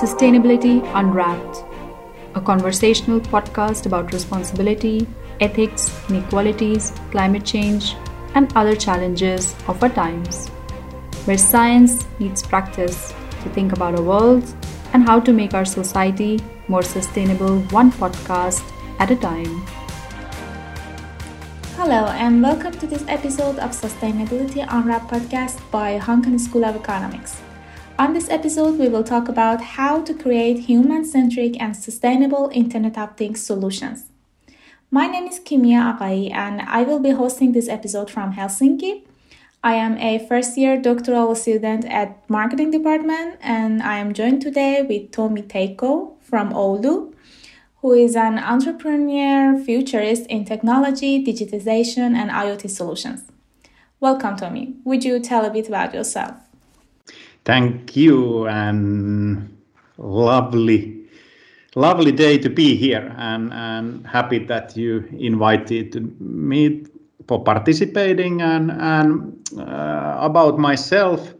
Sustainability Unwrapped, a conversational podcast about responsibility, ethics, inequalities, climate change, and other challenges of our times, where science meets practice to think about our world and how to make our society more sustainable one podcast at a time. Hello, and welcome to this episode of Sustainability Unwrapped podcast by Hanken School of Economics. On this episode, we will talk about how to create human centric and sustainable Internet of Things solutions. My name is Kimia Akai, and I will be hosting this episode from Helsinki. I am a first year doctoral student at marketing department, and I am joined today with Tommy Teiko from Oulu, who is an entrepreneur futurist in technology, digitization, and IoT solutions. Welcome, Tommy. Would you tell a bit about yourself? Thank you, and lovely, lovely day to be here, and, and happy that you invited me for participating. And, and uh, about myself,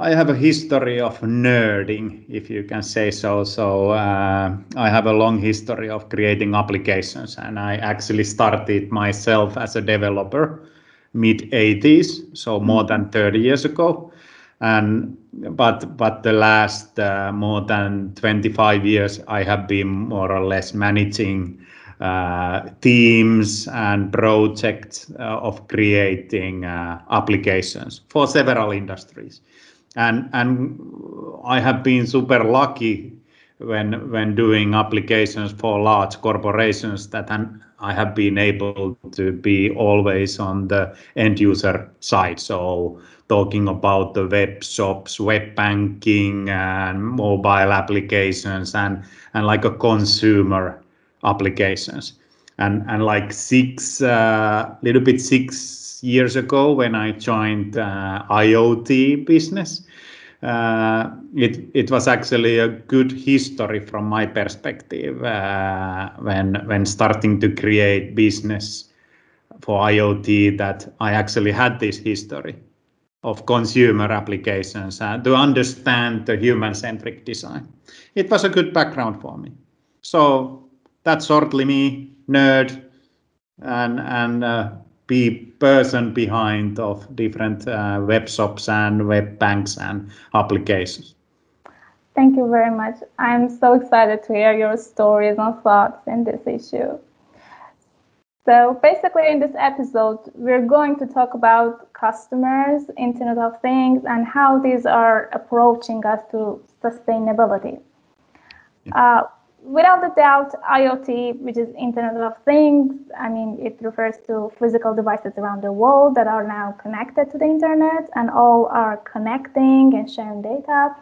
I have a history of nerding, if you can say so. So uh, I have a long history of creating applications, and I actually started myself as a developer mid 80s, so more than 30 years ago and but but the last uh, more than 25 years i have been more or less managing uh, teams and projects uh, of creating uh, applications for several industries. And and i have been super lucky when when doing applications for large corporations that I have been able to be always on the end user side. So talking about the web shops, web banking, and mobile applications, and and like a consumer applications, and and like six, uh, little bit six years ago when I joined uh, IoT business. Uh, it it was actually a good history from my perspective uh, when when starting to create business for IoT that I actually had this history of consumer applications uh, to understand the human-centric design. It was a good background for me. So that's shortly me, nerd, and and uh, be person behind of different uh, web shops and web banks and applications. Thank you very much. I'm so excited to hear your stories and thoughts in this issue. So basically in this episode, we're going to talk about customers, Internet of Things, and how these are approaching us to sustainability. Uh, without a doubt, IoT, which is Internet of Things, I mean, it refers to physical devices around the world that are now connected to the internet and all are connecting and sharing data.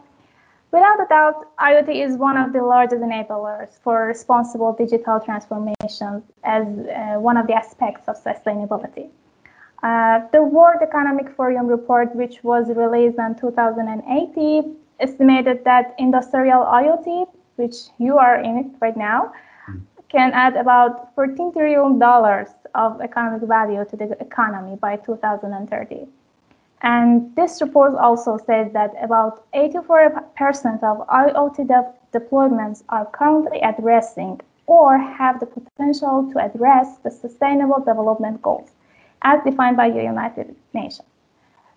Without a doubt, IoT is one of the largest enablers for responsible digital transformation as uh, one of the aspects of sustainability. Uh, the World Economic Forum report, which was released in 2018, estimated that industrial IoT, which you are in it right now, hmm. can add about $14 trillion of economic value to the economy by 2030. And this report also says that about 84% of IoT de- deployments are currently addressing or have the potential to address the Sustainable Development Goals as defined by the United Nations.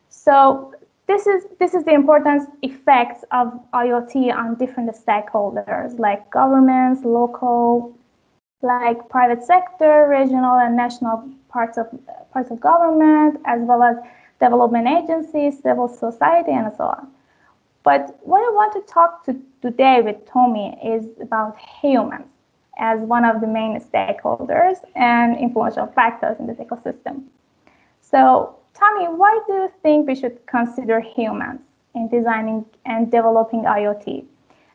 So this is this is the important effects of IoT on different stakeholders like governments, local, like private sector, regional and national parts of parts of government, as well as development agencies, civil society, and so on. But what I want to talk to today with Tommy is about humans as one of the main stakeholders and influential factors in this ecosystem. So, Tommy, why do you think we should consider humans in designing and developing IoT?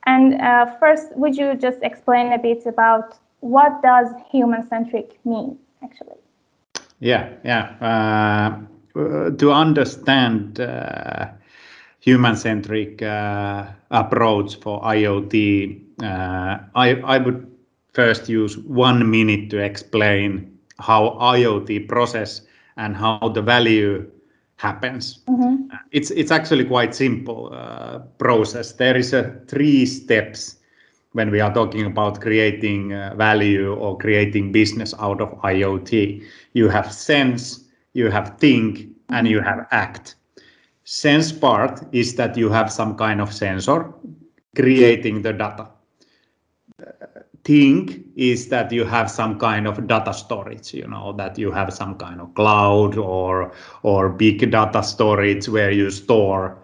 And uh, first, would you just explain a bit about what does human-centric mean, actually? Yeah, yeah. Uh, to understand uh, human-centric uh, approach for IoT, uh, I, I would first use one minute to explain how IoT process and how the value happens. Mm-hmm. It's it's actually quite simple uh, process. There is a three steps when we are talking about creating uh, value or creating business out of IoT. You have sense, you have think, and you have act. Sense part is that you have some kind of sensor creating the data. Think is that you have some kind of data storage, you know, that you have some kind of cloud or or big data storage where you store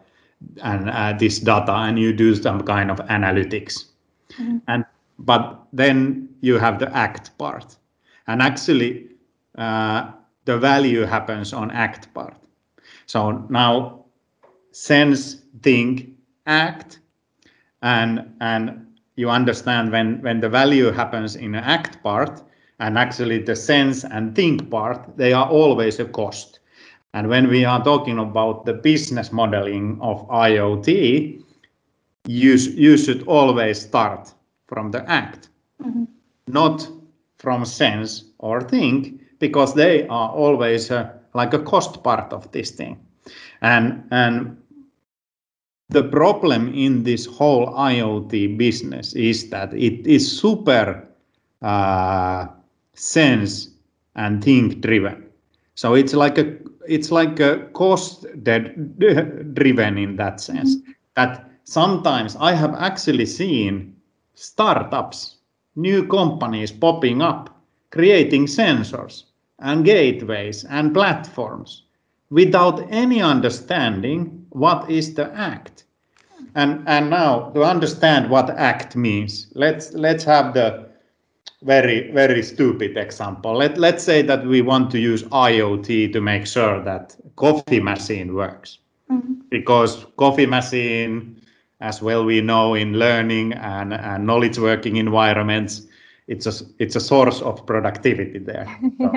and uh, this data and you do some kind of analytics. Mm-hmm. And but then you have the act part, and actually uh, the value happens on act part. So now sense, think, act, and and you understand when when the value happens in the act part and actually the sense and think part they are always a cost and when we are talking about the business modeling of iot you, you should always start from the act mm-hmm. not from sense or think because they are always uh, like a cost part of this thing and and the problem in this whole IoT business is that it is super uh, sense and think driven. So it's like a it's like a cost driven in that sense. Mm-hmm. That sometimes I have actually seen startups, new companies popping up, creating sensors and gateways and platforms without any understanding what is the act? And and now to understand what act means let's let's have the very very stupid example. Let let's say that we want to use iot to make sure that coffee machine works. Mm-hmm. because coffee machine as well we know in learning and, and knowledge working environments it's a it's a source of productivity there. So,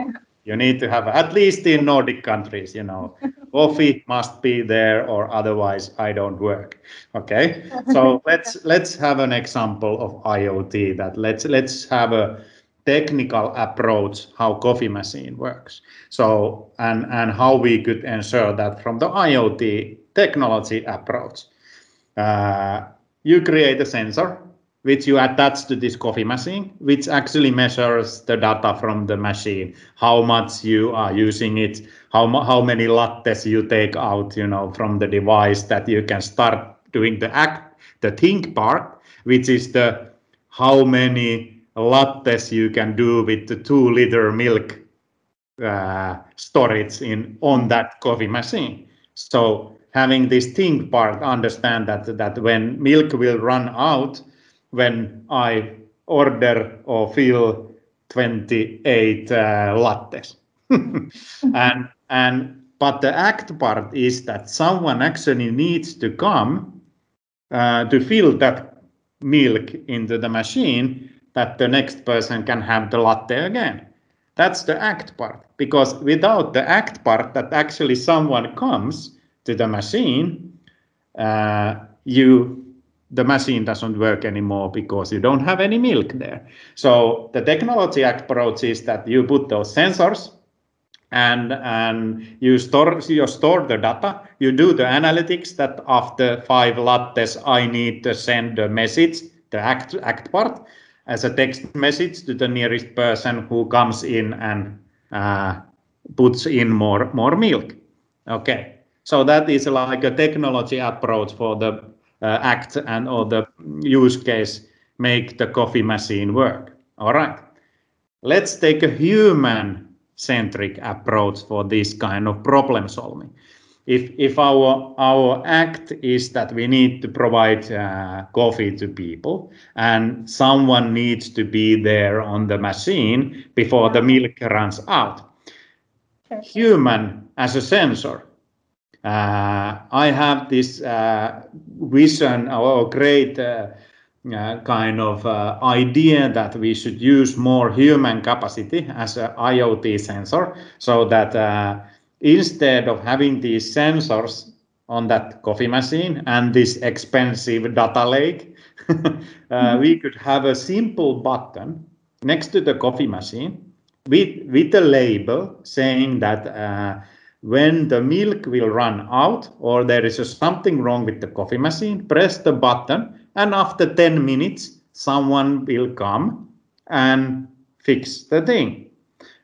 you need to have at least in nordic countries you know. Coffee must be there or otherwise i don't work okay? So let's let's have an example of iot that let's let's have a technical approach how coffee machine works. So and and how we could ensure that from the iot technology approach uh, you create a sensor which you attach to this coffee machine, which actually measures the data from the machine, how much you are using it, how how many lattes you take out, you know, from the device that you can start doing the act, the think part, which is the how many lattes you can do with the two liter milk uh, storage in on that coffee machine. So having this think part, understand that that when milk will run out when I order or fill 28 uh, lattes. and and but the act part is that someone actually needs to come uh, to fill that milk into the machine that the next person can have the latte again. That's the act part because without the act part that actually someone comes to the machine, uh, you the machine doesn't work anymore because you don't have any milk there. So the technology approach is that you put those sensors and and you store you store the data. You do the analytics that after five lattes I need to send a message, the act act part, as a text message to the nearest person who comes in and uh, puts in more more milk. Okay, so that is like a technology approach for the act and or the use case make the coffee machine work. All right. Let's take a human centric approach for this kind of problem solving. If, if our, our act is that we need to provide uh, coffee to people and someone needs to be there on the machine before the milk runs out. Human as a sensor uh, I have this uh, vision or great uh, kind of idea that we should use more human capacity as an IoT sensor so that instead of having these sensors on that coffee machine and this expensive data lake, uh, mm-hmm. we could have a simple button next to the coffee machine with, with a label saying that uh, when the milk will run out or there is something wrong with the coffee machine, press the button and after 10 minutes, someone will come and fix the thing.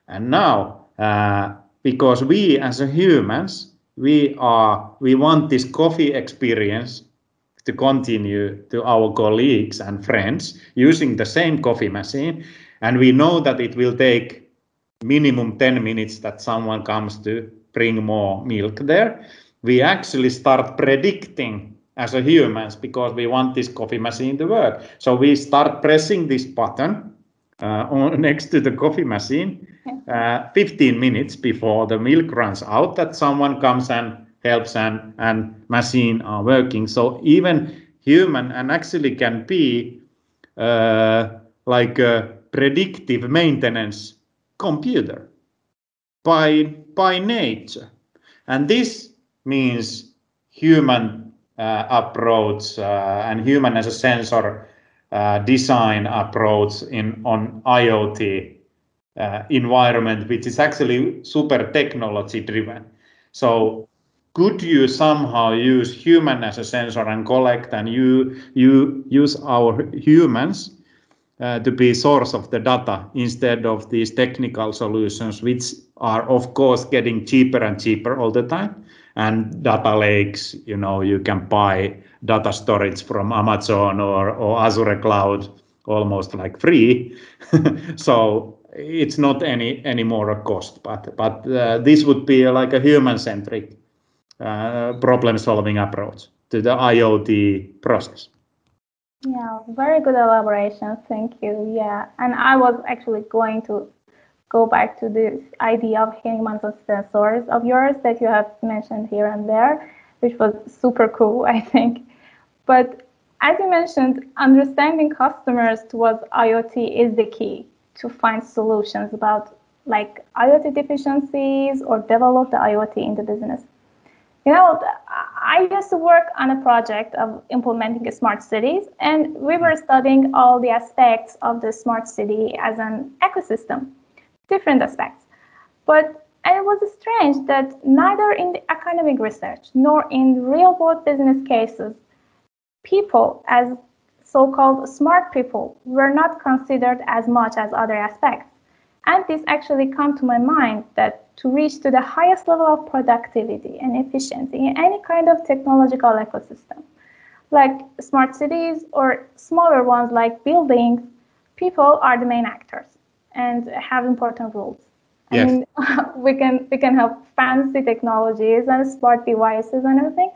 And now, uh, because we as humans, we are we want this coffee experience to continue to our colleagues and friends using the same coffee machine and we know that it will take minimum 10 minutes that someone comes to bring more milk there we actually start predicting as a humans because we want this coffee machine to work so we start pressing this button uh, on, next to the coffee machine uh, 15 minutes before the milk runs out that someone comes and helps and, and machine are working. So even human and actually can be uh, like a predictive maintenance computer by, by nature. And this means human uh, approach uh, and human as a sensor uh, design approach in on IoT uh, environment, which is actually super technology driven. So could you somehow use human as a sensor and collect and you you use our humans uh, to be source of the data instead of these technical solutions which are of course getting cheaper and cheaper all the time. And data lakes you know you can buy data storage from amazon or, or azure cloud almost like free. So it's not any any more a cost but but uh, this would be like a human centric uh, problem solving approach to the iot process yeah very good elaboration. Thank you. Yeah and i was actually going to go back to this idea of humans as sensors of yours that you have mentioned here and there which was super cool i think. But as you mentioned understanding customers towards iot is the key to find solutions about like IoT deficiencies or develop the IoT in the business. You know, I used to work on a project of implementing smart cities, and we were studying all the aspects of the smart city as an ecosystem, different aspects. But and it was strange that neither in the academic research nor in real world business cases, people as so-called smart people were not considered as much as other aspects. And this actually come to my mind that to reach to the highest level of productivity and efficiency in any kind of technological ecosystem, like smart cities or smaller ones like buildings, people are the main actors and have important roles. Yes. I mean, we can we can have fancy technologies and smart devices and everything,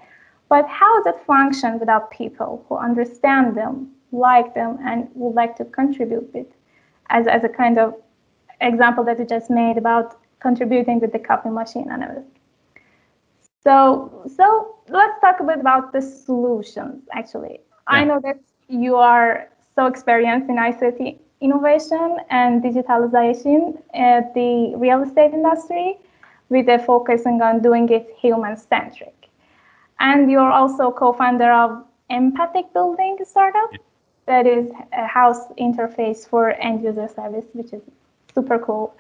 but how does it function without people who understand them, like them, and would like to contribute with? As, as a kind of example that you just made about contributing with the coffee machine and everything. So, so let's talk a bit about the solutions. Actually, yeah. I know that you are so experienced in ICT innovation and digitalization at the real estate industry, with a focusing on doing it human centric. And you're also co-founder of Empathic Building startup that is a house interface for end user service, which is super cool.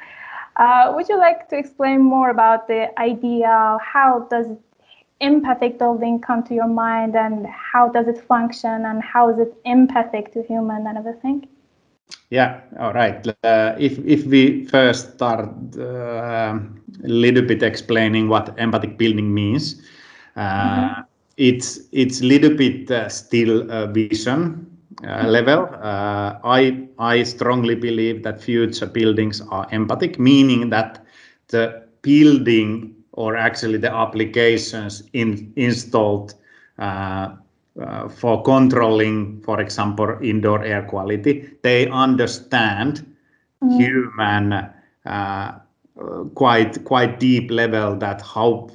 Uh, would you like to explain more about the idea? How does empathic building come to your mind, and how does it function, and how is it empathic to human and everything? Yeah, all right. Uh, if if we first start uh, a little bit explaining what empathic building means, mm-hmm. It's it's little bit uh, still a vision uh, level. Uh, I I strongly believe that future buildings are empathic, meaning that the building or actually the applications in, installed uh, uh, for controlling, for example, indoor air quality, they understand mm. human uh, quite quite deep level that how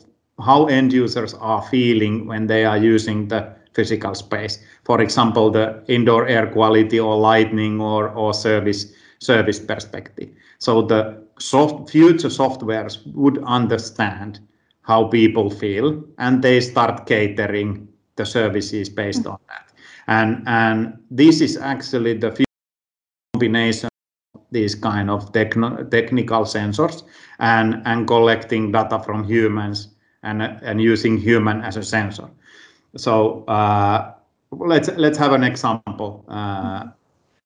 how end users are feeling when they are using the physical space. For example, the indoor air quality or lighting or, or service service perspective. So the soft, future softwares would understand how people feel and they start catering the services based mm-hmm. on that. And, and this is actually the combination of these kind of techno- technical sensors and and collecting data from humans and and using human as a sensor. So uh, let's let's have an example. Uh,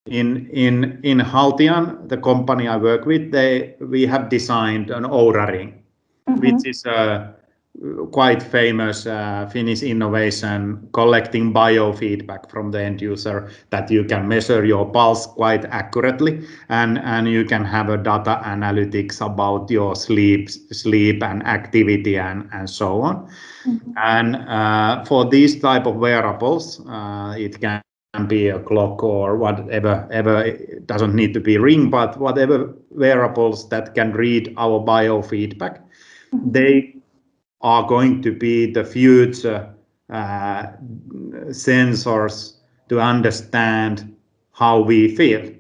in in in Haltian, the company I work with, they we have designed an Oura ring, mm-hmm. which is a quite famous uh, Finnish innovation collecting biofeedback from the end user that you can measure your pulse quite accurately and, and you can have a data analytics about your sleep sleep and activity and, and so on. Mm-hmm. And uh, for these type of wearables, uh, it can be a clock or whatever ever it doesn't need to be ring but whatever wearables that can read our biofeedback mm-hmm. they are going to be the future uh, sensors to understand how we feel.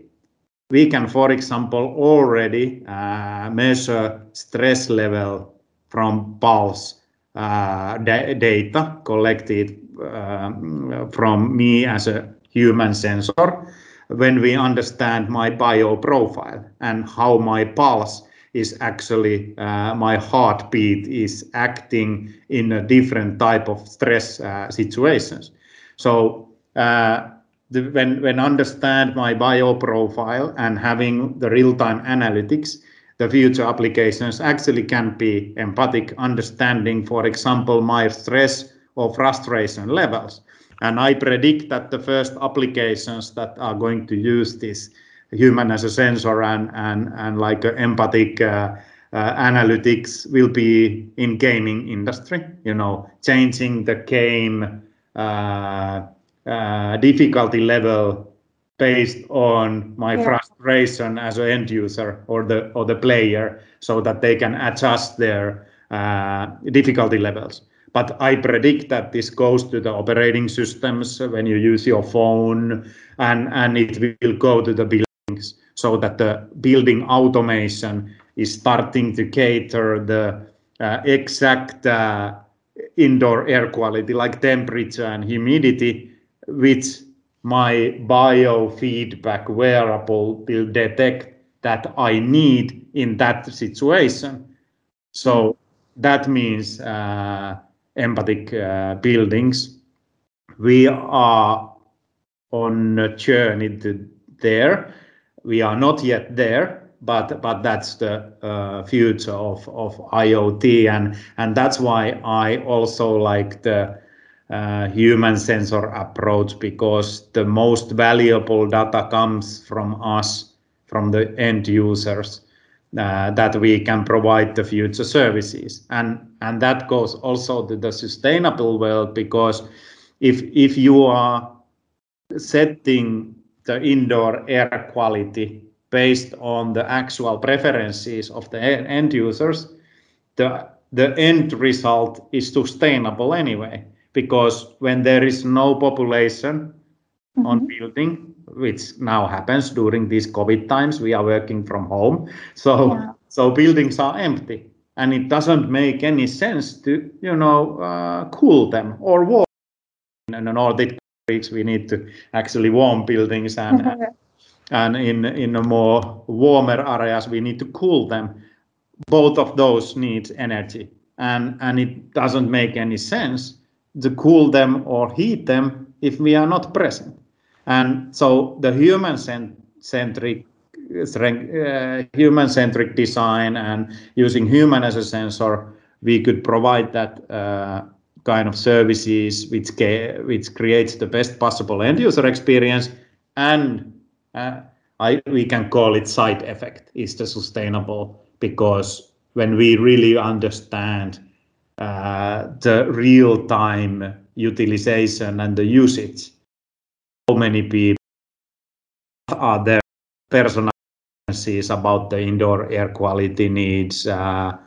We can, for example, already uh, measure stress level from pulse uh, da data collected um, from me as a human sensor when we understand my bio profile and how my pulse is actually uh, my heartbeat is acting in a different type of stress uh, situations. So uh, the, when when understand my bio profile and having the real time analytics, the future applications actually can be empathic understanding, for example, my stress or frustration levels. And I predict that the first applications that are going to use this human as a sensor and and and like empathic uh, uh, analytics will be in gaming industry. You know, changing the game uh, uh difficulty level based on my yeah. frustration as an end user or the or the player, so that they can adjust their uh, difficulty levels. But I predict that this goes to the operating systems when you use your phone, and and it will go to the so that the building automation is starting to cater the uh, exact uh, indoor air quality like temperature and humidity which my biofeedback wearable will detect that I need in that situation. So that means uh, empathic uh, buildings. We are on a journey to there we are not yet there, but but that's the uh, future of of IoT, and and that's why I also like the uh, human sensor approach because the most valuable data comes from us, from the end users. Uh, that we can provide the future services and and that goes also to the sustainable world because if if you are setting the indoor air quality based on the actual preferences of the end users, the, the end result is sustainable anyway. Because when there is no population mm-hmm. on building, which now happens during these COVID times, we are working from home. So, yeah. so buildings are empty and it doesn't make any sense to, you know, uh, cool them or warm in the Nordic weeks we need to actually warm buildings and and in in a more warmer areas we need to cool them. Both of those need energy. And and it doesn't make any sense to cool them or heat them if we are not present. And so the human centric uh, human centric design and using human as a sensor we could provide that uh, kind of services which which creates the best possible end user experience and uh, I, we can call it side effect is the sustainable because when we really understand uh, the real time utilization and the usage how many people are there personal about the indoor air quality needs uh,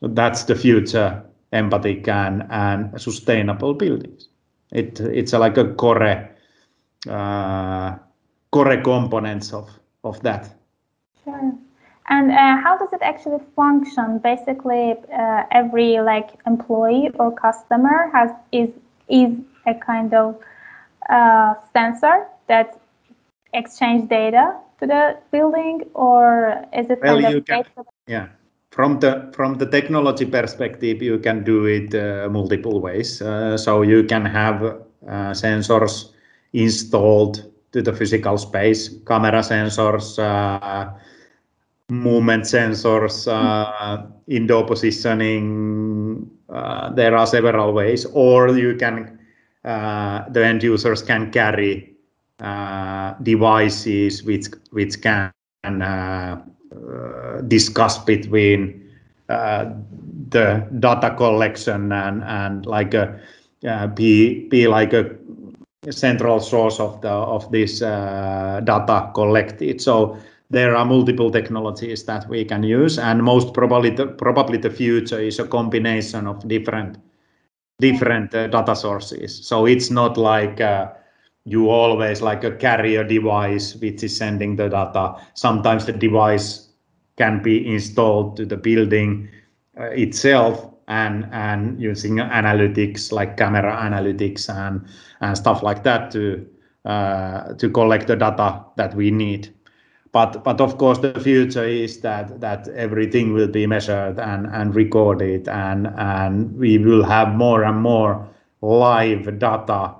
that's the future empathic and, and sustainable buildings. It, it's like a core, uh, core components of, of that. Sure. And uh, how does it actually function? Basically, uh, every like employee or customer has is is a kind of uh, sensor that exchange data to the building, or is it well, kind of can, yeah. From the from the technology perspective, you can do it uh, multiple ways. Uh, so you can have uh, sensors installed to the physical space, camera sensors, uh, movement sensors, uh, indoor positioning. Uh, there are several ways, or you can the end users can carry devices which which can discuss between the data collection and and like a uh, be be like a central source of the of this uh, data collected. So there are multiple technologies that we can use, and most probably the, probably the future is a combination of different different uh, data sources. So it's not like uh, you always like a carrier device which is sending the data. Sometimes the device can be installed to the building uh, itself and and using analytics like camera analytics and and stuff like that to uh, to collect the data that we need. But but of course the future is that that everything will be measured and and recorded and and we will have more and more live data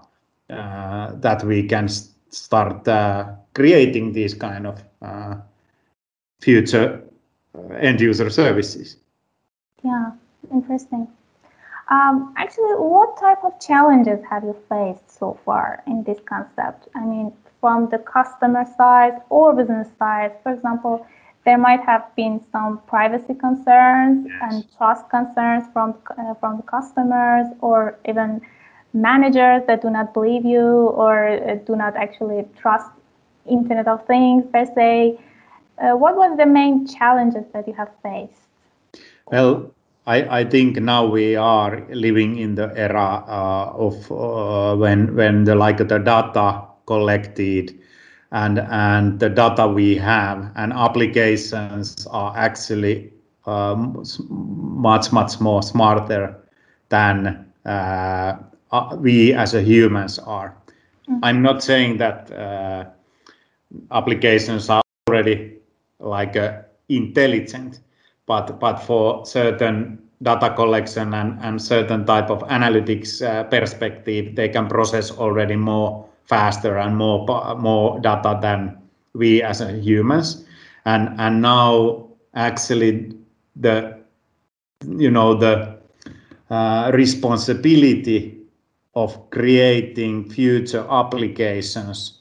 uh, that we can start uh, creating these kind of uh, future end user services. Yeah, interesting. Um, actually, what type of challenges have you faced so far in this concept? I mean, from the customer side or business side, for example, there might have been some privacy concerns yes. and trust concerns from uh, from the customers, or even managers that do not believe you or uh, do not actually trust Internet of Things per se. Uh, what was the main challenges that you have faced? Well, I, I think now we are living in the era uh, of uh, when when the like the data collected and and the data we have and applications are actually um, much much more smarter than uh, uh we as a humans are. Mm. I'm not saying that uh, applications are already like uh, intelligent but but for certain data collection and, and certain type of analytics uh, perspective, they can process already more faster and more more data than we as humans. And and now actually the you know the uh, responsibility of creating future applications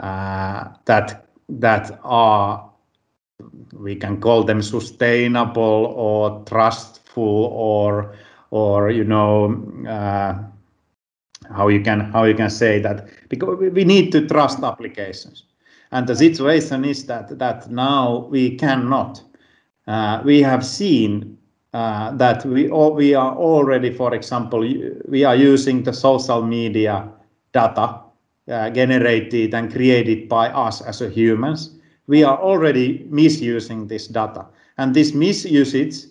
uh, that that are we can call them sustainable or trustful or or you know uh, how you can how you can say that because we need to trust applications. And the situation is that that now we cannot. Uh, we have seen uh, that we all, we are already for example we are using the social media data uh, generated and created by us as a humans we are already misusing this data. And this misusage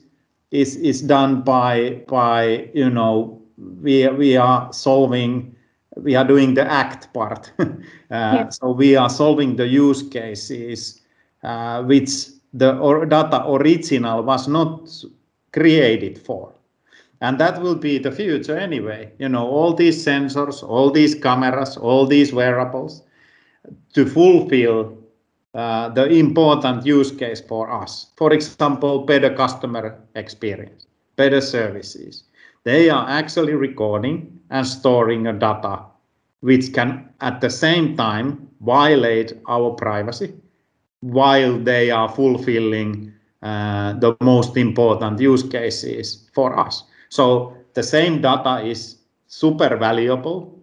is, is done by, by, you know, we, we are solving, we are doing the act part. uh, yeah. So we are solving the use cases uh, which the or data original was not created for. And that will be the future anyway. You know, all these sensors, all these cameras, all these wearables to fulfill uh, the important use case for us. For example, better customer experience, better services. They are actually recording and storing data which can at the same time violate our privacy while they are fulfilling uh, the most important use cases for us. So the same data is super valuable,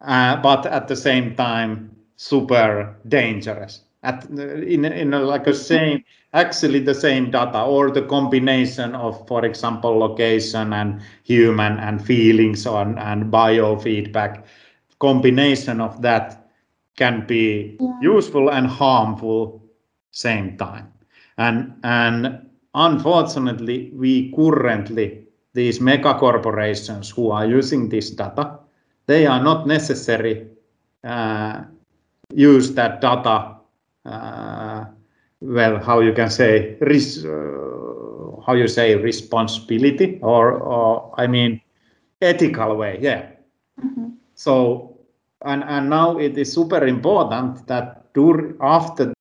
uh, but at the same time super dangerous at in in like a same actually the same data or the combination of for example location and human and feelings on and biofeedback. Combination of that can be useful and harmful same time. And and unfortunately we currently these mega corporations who are using this data they are not necessary uh, use that data well how you can say res, uh, how you say responsibility or, or i mean ethical way yeah. Mm-hmm. so and and now it is super important that dur- after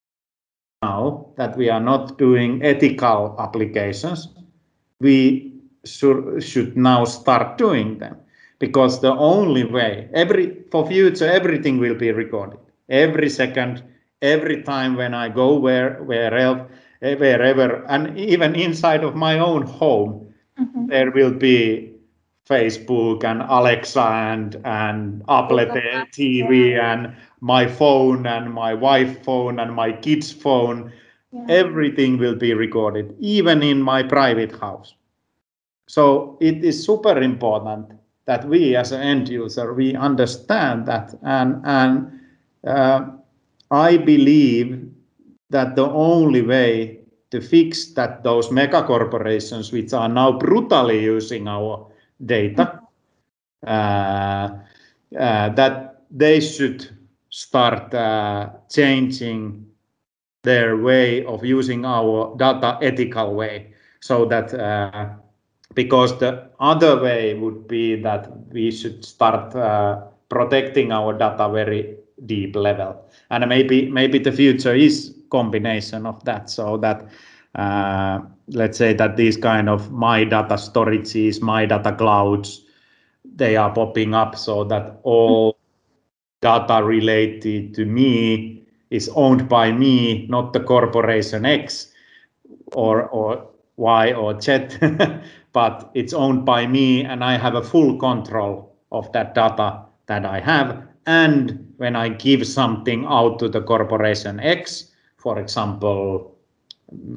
now that we are not doing ethical applications we should, should now start doing them. Because the only way every for future everything will be recorded. Every second every time when i go where wherever wherever and even inside of my own home mm-hmm. there will be facebook and alexa and and apple tv yeah. and my phone and my wife phone and my kids phone yeah. everything will be recorded even in my private house so it is super important that we as an end user we understand that and and uh, I believe that the only way to fix that those mega corporations which are now brutally using our data uh, uh, that they should start uh, changing their way of using our data ethical way. So that uh, because the other way would be that we should start uh, protecting our data very deep level. And maybe maybe the future is combination of that so that uh, let's say that these kind of my data storages my data clouds they are popping up so that all data related to me is owned by me not the corporation x or or y or z but it's owned by me and i have a full control of that data that i have and when I give something out to the corporation X, for example,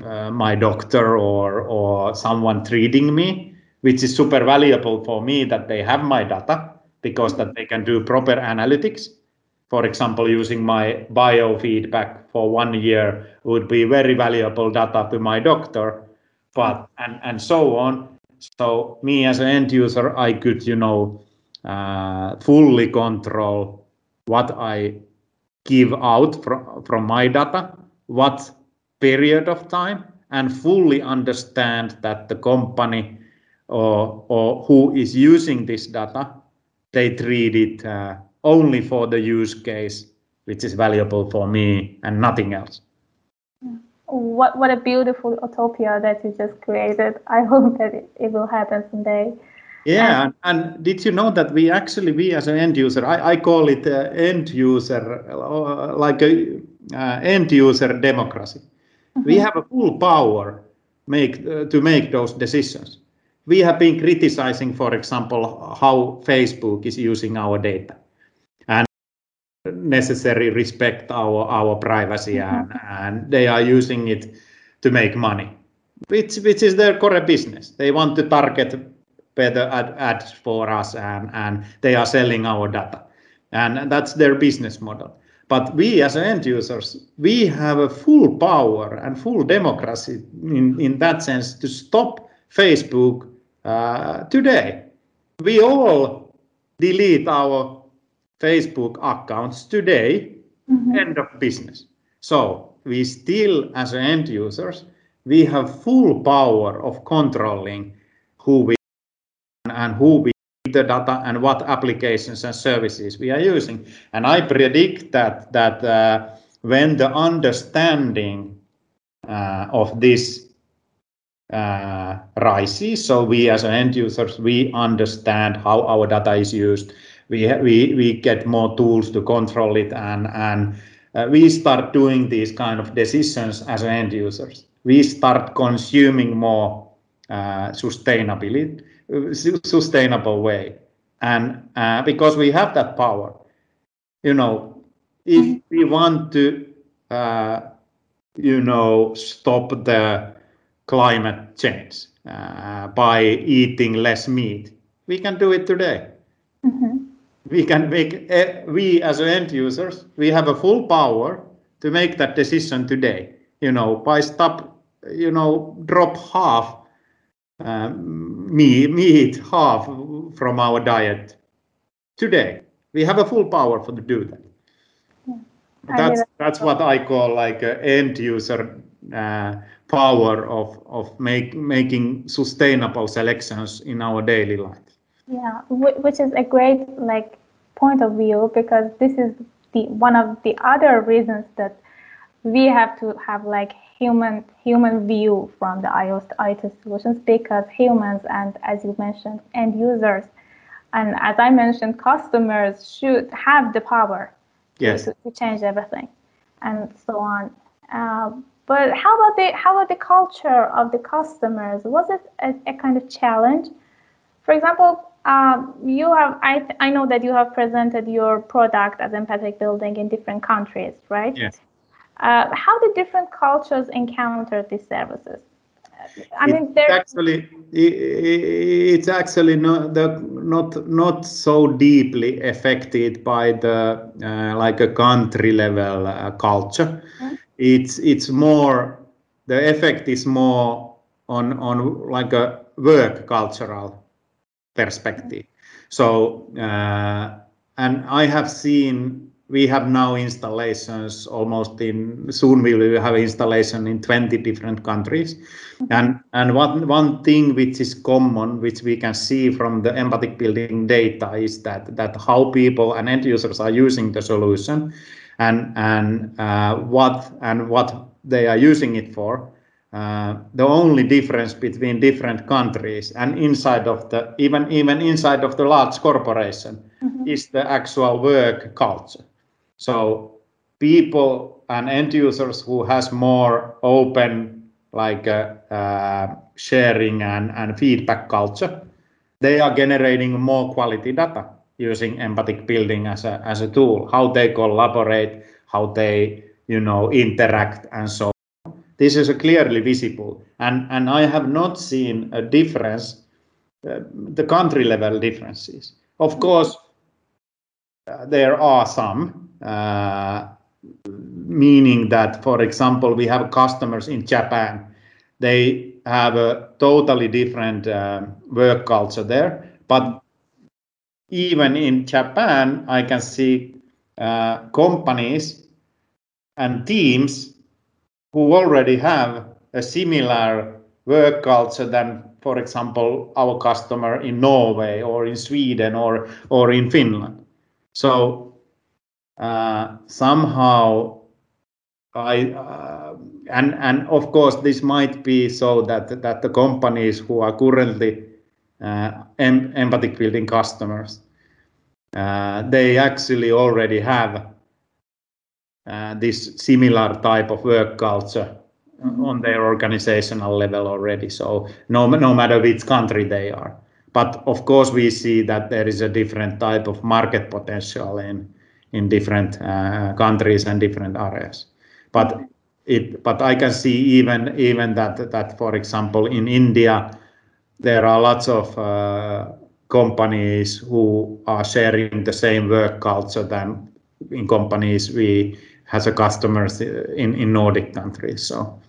uh, my doctor or, or someone treating me, which is super valuable for me that they have my data because that they can do proper analytics. For example, using my biofeedback for one year would be very valuable data to my doctor, but and, and so on. So me as an end user, I could, you know, uh, fully control what I give out from, from my data, what period of time, and fully understand that the company or, or who is using this data, they treat it uh, only for the use case which is valuable for me and nothing else. What what a beautiful utopia that you just created. I hope that it, it will happen someday. Yeah, and, and, did you know that we actually, we as an end user, I, I call it uh, end user, uh, like a uh, end user democracy. Mm-hmm. We have a full power make uh, to make those decisions. We have been criticizing, for example, how Facebook is using our data and necessary respect our our privacy, mm-hmm. and, and they are using it to make money, which which is their core business. They want to target better ad, ads for us and, and they are selling our data. And that's their business model. But we as end users, we have a full power and full democracy in, in that sense to stop Facebook uh, today. We all delete our Facebook accounts today, mm-hmm. end of business. So we still, as end users, we have full power of controlling who we and who we the data and what applications and services we are using. And I predict that that uh, when the understanding uh, of this uh, rises, so we as end users we understand how our data is used. We we we get more tools to control it, and and uh, we start doing these kind of decisions as end users. We start consuming more uh, sustainability sustainable way. And uh, because we have that power, you know, if mm-hmm. we want to, uh, you know, stop the climate change uh, by eating less meat, we can do it today. Mm-hmm. We can make, uh, we as end users, we have a full power to make that decision today. You know, by stop, you know, drop half um, meat, meat half from our diet today. We have a full power for to do that. that's that's what I call like end user uh, power of of make, making sustainable selections in our daily life. Yeah, which is a great like point of view because this is the one of the other reasons that we have to have like human human view from the iOS IT solutions because humans and as you mentioned end users and as I mentioned customers should have the power yes. to, to change everything and so on. Uh, but how about the how about the culture of the customers? Was it a, a kind of challenge? For example, um, you have I I know that you have presented your product as empathic building in different countries, right? Yes. Uh, how do different cultures encounter these services? I mean, it's actually it's actually not the, not not so deeply affected by the uh, like a country level uh, culture. Mm-hmm. It's it's more the effect is more on on like a work cultural perspective. Mm-hmm. So uh, and I have seen we have now installations almost in soon we will have installation in 20 different countries mm-hmm. and and one one thing which is common which we can see from the empathic building data is that that how people and end users are using the solution and and uh, what and what they are using it for uh, the only difference between different countries and inside of the even even inside of the large corporation mm-hmm. is the actual work culture so people and end users who has more open like uh, uh, sharing and, and feedback culture, they are generating more quality data using empathic building as a, as a tool, how they collaborate, how they you know interact and so on. This is clearly visible and, and I have not seen a difference, uh, the country level differences. Of course, uh, there are some, meaning that, for example, we have customers in Japan. They have a totally different uh, work culture there. But even in Japan, I can see uh, companies and teams who already have a similar work culture than, for example, our customer in Norway or in Sweden or, or in Finland. So uh, somehow I uh, and and of course this might be so that that the companies who are currently uh, em empathic building customers uh, they actually already have uh, this similar type of work culture on their organizational level already. So no no matter which country they are, but of course we see that there is a different type of market potential in in different uh, countries and different areas. But it, but I can see even even that that for example in India there are lots of uh, companies who are sharing the same work culture than in companies we has a customers in in Nordic countries. So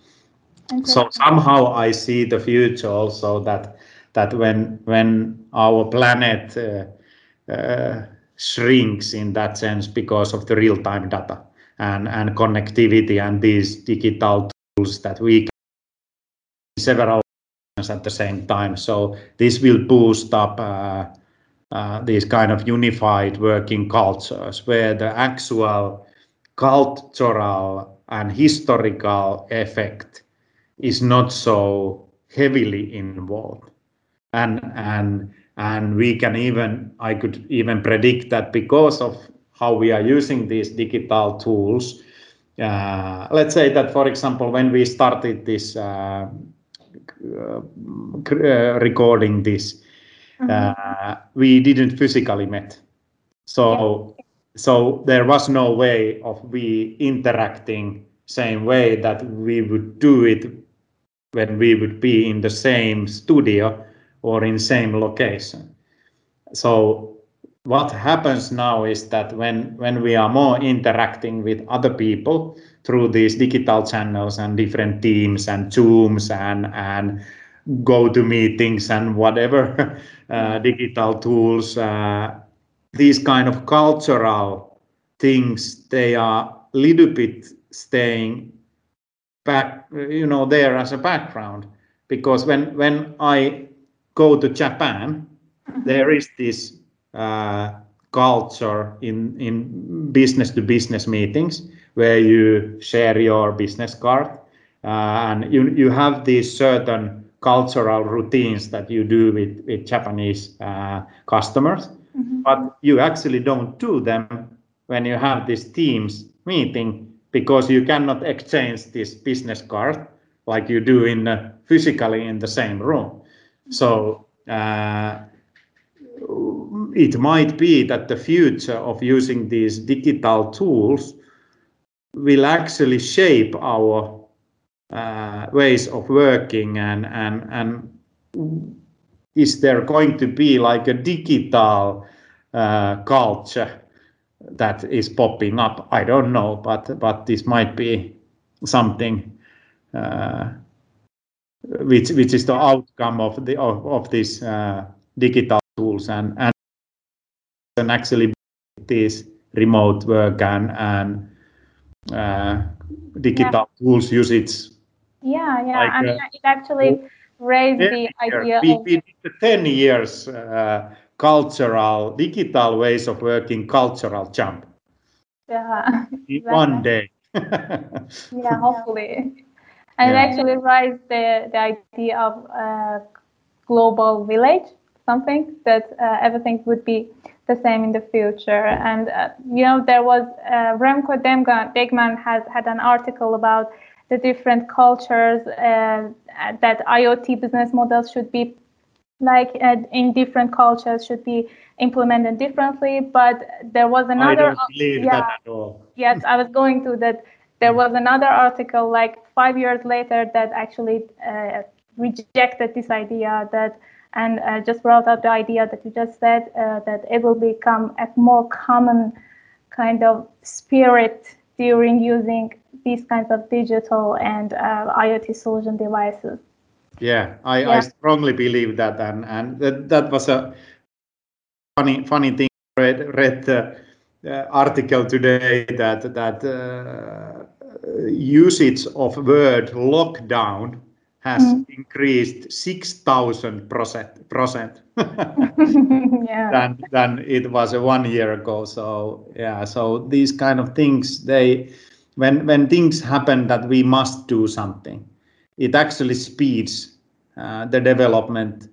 so somehow I see the future also that that when when our planet uh, uh, shrinks in that sense because of the real-time data and, and connectivity and these digital tools that we can several at the same time. So this will boost up uh, uh, these kind of unified working cultures where the actual cultural and historical effect is not so heavily involved. And, and and we can even i could even predict that because of how we are using these digital tools uh, let's say that for example when we started this uh, uh, recording this mm-hmm. we didn't physically met so yeah. so there was no way of we interacting same way that we would do it when we would be in the same studio or in same location. So what happens now is that when when we are more interacting with other people through these digital channels and different teams and zooms and and go to meetings and whatever uh, digital tools uh, these kind of cultural things they are a little bit staying back, you know, there as a background because when when I go to Japan, mm-hmm. there is this uh, culture in in business to business meetings where you share your business card uh, and you you have these certain cultural routines that you do with with Japanese uh, customers, mm-hmm. but you actually don't do them when you have this Teams meeting because you cannot exchange this business card like you do in uh, physically in the same room. So uh, it might be that the future of using these digital tools will actually shape our uh, ways of working and and and is there going to be like a digital uh, culture that is popping up. I don't know, but but this might be something uh, which which is the outcome of the of, of these uh, digital tools and and and actually this remote work and and uh, digital yeah. tools usage. Yeah, yeah, like, I mean, it actually raised the idea. We, of... we did ten years uh, cultural, digital ways of working cultural jump. Yeah. Exactly. One day. yeah, hopefully. And yeah. actually rise the, the idea of a global village, something that uh, everything would be the same in the future. And, uh, you know, there was uh, Remco Dijkman has had an article about the different cultures uh, that IoT business models should be like uh, in different cultures should be implemented differently but there was another I don't believe yeah, that at all. yes i was going to that there was another article like five years later that actually uh, rejected this idea that and uh, just brought up the idea that you just said uh, that it will become a more common kind of spirit during using these kinds of digital and uh, iot solution devices yeah, I, yeah. I strongly believe that, and and that, that was a funny funny thing. Read read the uh, article today that that uh, usage of word lockdown has mm. increased six thousand percent percent than than it was one year ago. So yeah, so these kind of things they when when things happen that we must do something it actually speeds uh, the development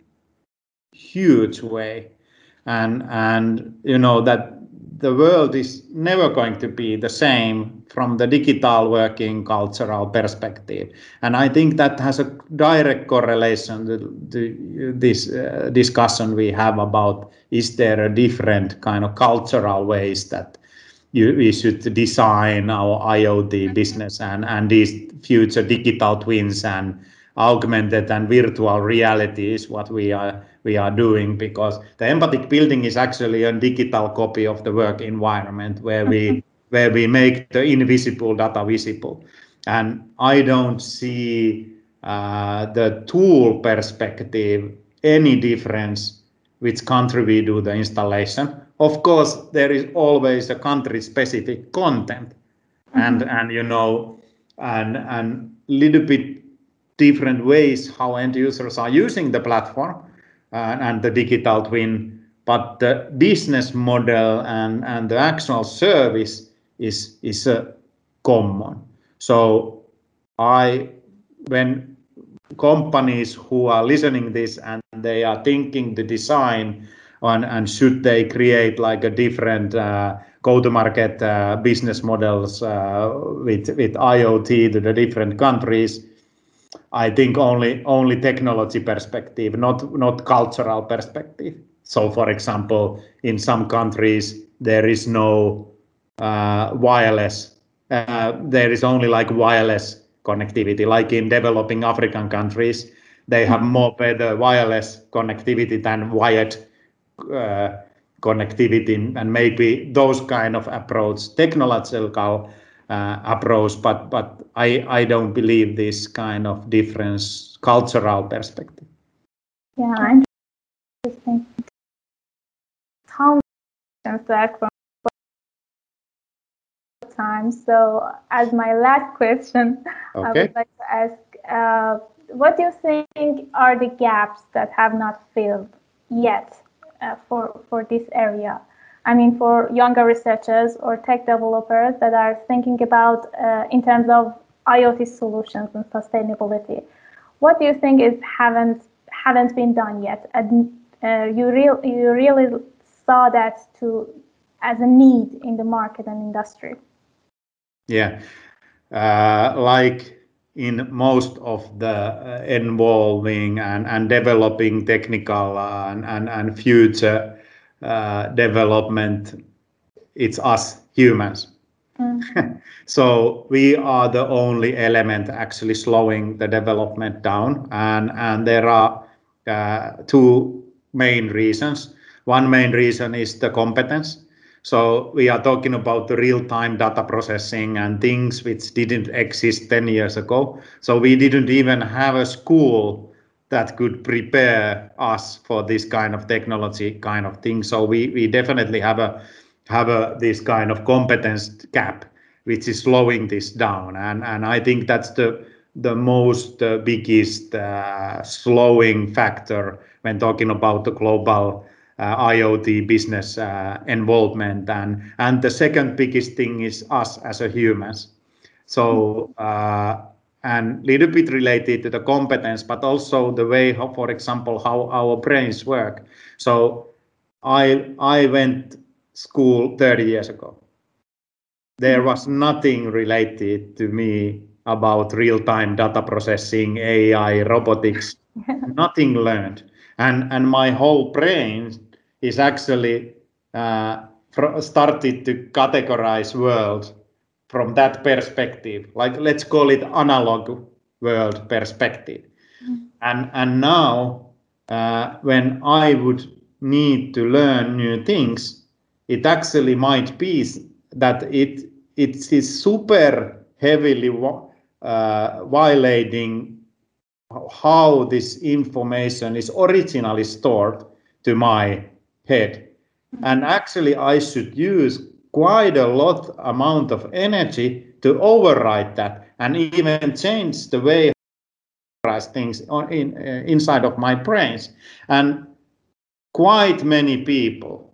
huge way and and you know that the world is never going to be the same from the digital working cultural perspective. And i think that has a direct correlation to, to this uh, discussion we have about is there a different kind of cultural ways that you, we should design our IoT business and, and these future digital twins and augmented and virtual reality is what we are we are doing because the empathic building is actually a digital copy of the work environment where we where we make the invisible data visible. And i don't see uh, the tool perspective any difference which country we do the installation. Of course there is always a country specific content mm-hmm. and and you know and and little bit different ways how end users are using the platform uh, and the digital twin but the business model and and the actual service is is a common so i when companies who are listening this and they are thinking the design on and should they create like a different uh, go-to-market uh, business models uh, with with IoT to the different countries. I think only only technology perspective, not not cultural perspective. So, for example, in some countries there is no uh, wireless. Uh, there is only like wireless connectivity, like in developing African countries. They have more better wireless connectivity than wired uh, connectivity and maybe those kind of approach, technological approach, but but I I don't believe this kind of difference cultural perspective. Yeah, interesting. How back from time. So, as my last question, okay. I would like to ask uh, what do you think are the gaps that have not filled yet uh, for, for this area? I mean, for younger researchers or tech developers that are thinking about uh, in terms of IoT solutions and sustainability. What do you think is haven't haven't been done yet? And uh, you real you really saw that to as a need in the market and industry. Yeah, uh, like in most of the uh, involving and, and developing technical and, and, and future uh, development, it's us humans. Mm. so we are the only element actually slowing the development down, and and there are uh, two main reasons. One main reason is the competence. So we are talking about the real-time data processing and things which didn't exist 10 years ago. So we didn't even have a school that could prepare us for this kind of technology kind of thing. So we, we definitely have a have a this kind of competence gap which is slowing this down. And and I think that's the the most uh, biggest uh, slowing factor when talking about the global uh, IoT business uh, involvement. And, and the second biggest thing is us as a humans. So, uh, and little bit related to the competence, but also the way, how, for example, how our brains work. So I, I went school 30 years ago. There was nothing related to me about real-time data processing, AI, robotics, nothing learned. And, and my whole brain is actually uh, started to categorize world from that perspective. Like let's call it analog world perspective. Mm. And, and now uh, when I would need to learn new things, it actually might be that it it is super heavily uh, violating how this information is originally stored to my head. And actually, I should use quite a lot amount of energy to override that and even change the way I things on, in, uh, inside of my brains. And quite many people,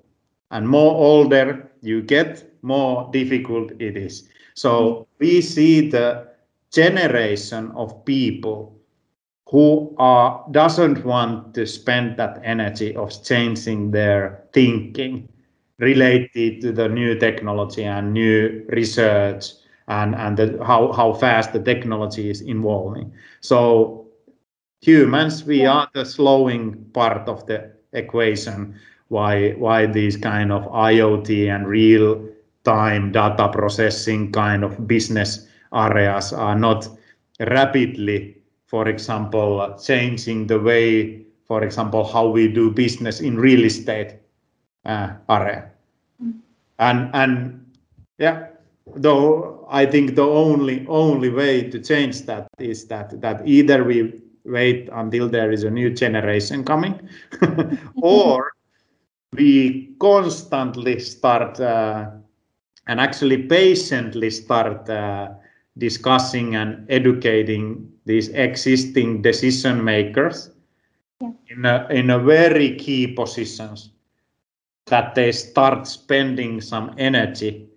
and more older you get, more difficult it is. So we see the generation of people who are doesn't want to spend that energy of changing their thinking related to the new technology and new research and and the, how how fast the technology is evolving. So humans we are the slowing part of the equation. Why why these kind of iot and real time data processing kind of business areas are not rapidly, for example, changing the way, for example, how we do business in real estate uh, area. And and yeah, though I think the only only way to change that is that that either we wait until there is a new generation coming, or we constantly start uh, and actually patiently start uh, discussing and educating these existing decision makers yeah. in, a, in a very key positions that they start spending some energy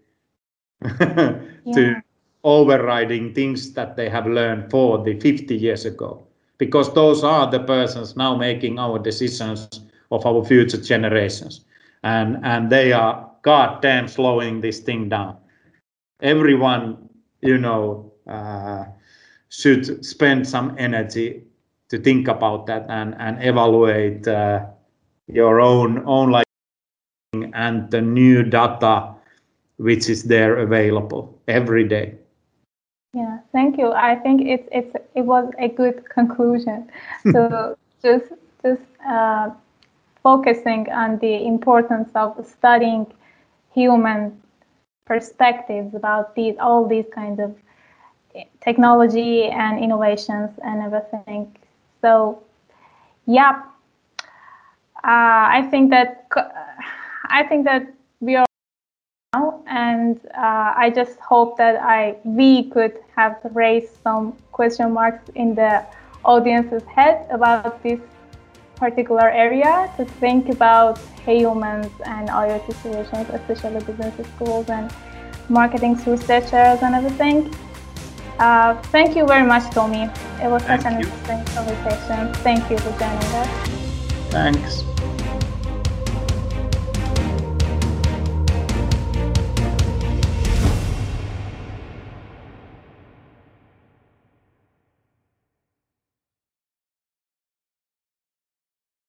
to yeah. overriding things that they have learned 40 50 years ago. Because those are the persons now making our decisions of our future generations. And and they are goddamn slowing this thing down. Everyone you know uh, should spend some energy to think about that and and evaluate uh, your own own like and the new data which is there available every day. Yeah thank you. I think it's it's it was a good conclusion. So just just uh, focusing on the importance of studying human perspectives about these all these kinds of technology and innovations and everything. So, yeah, uh, I think that I think that we are now, and uh, I just hope that I we could have raised some question marks in the audience's head about this particular area to think about humans and IoT solutions, especially business schools and marketing researchers and everything. Uh, thank you very much, Tommy. It was thank such an you. interesting conversation. Thank you for joining us. Thanks.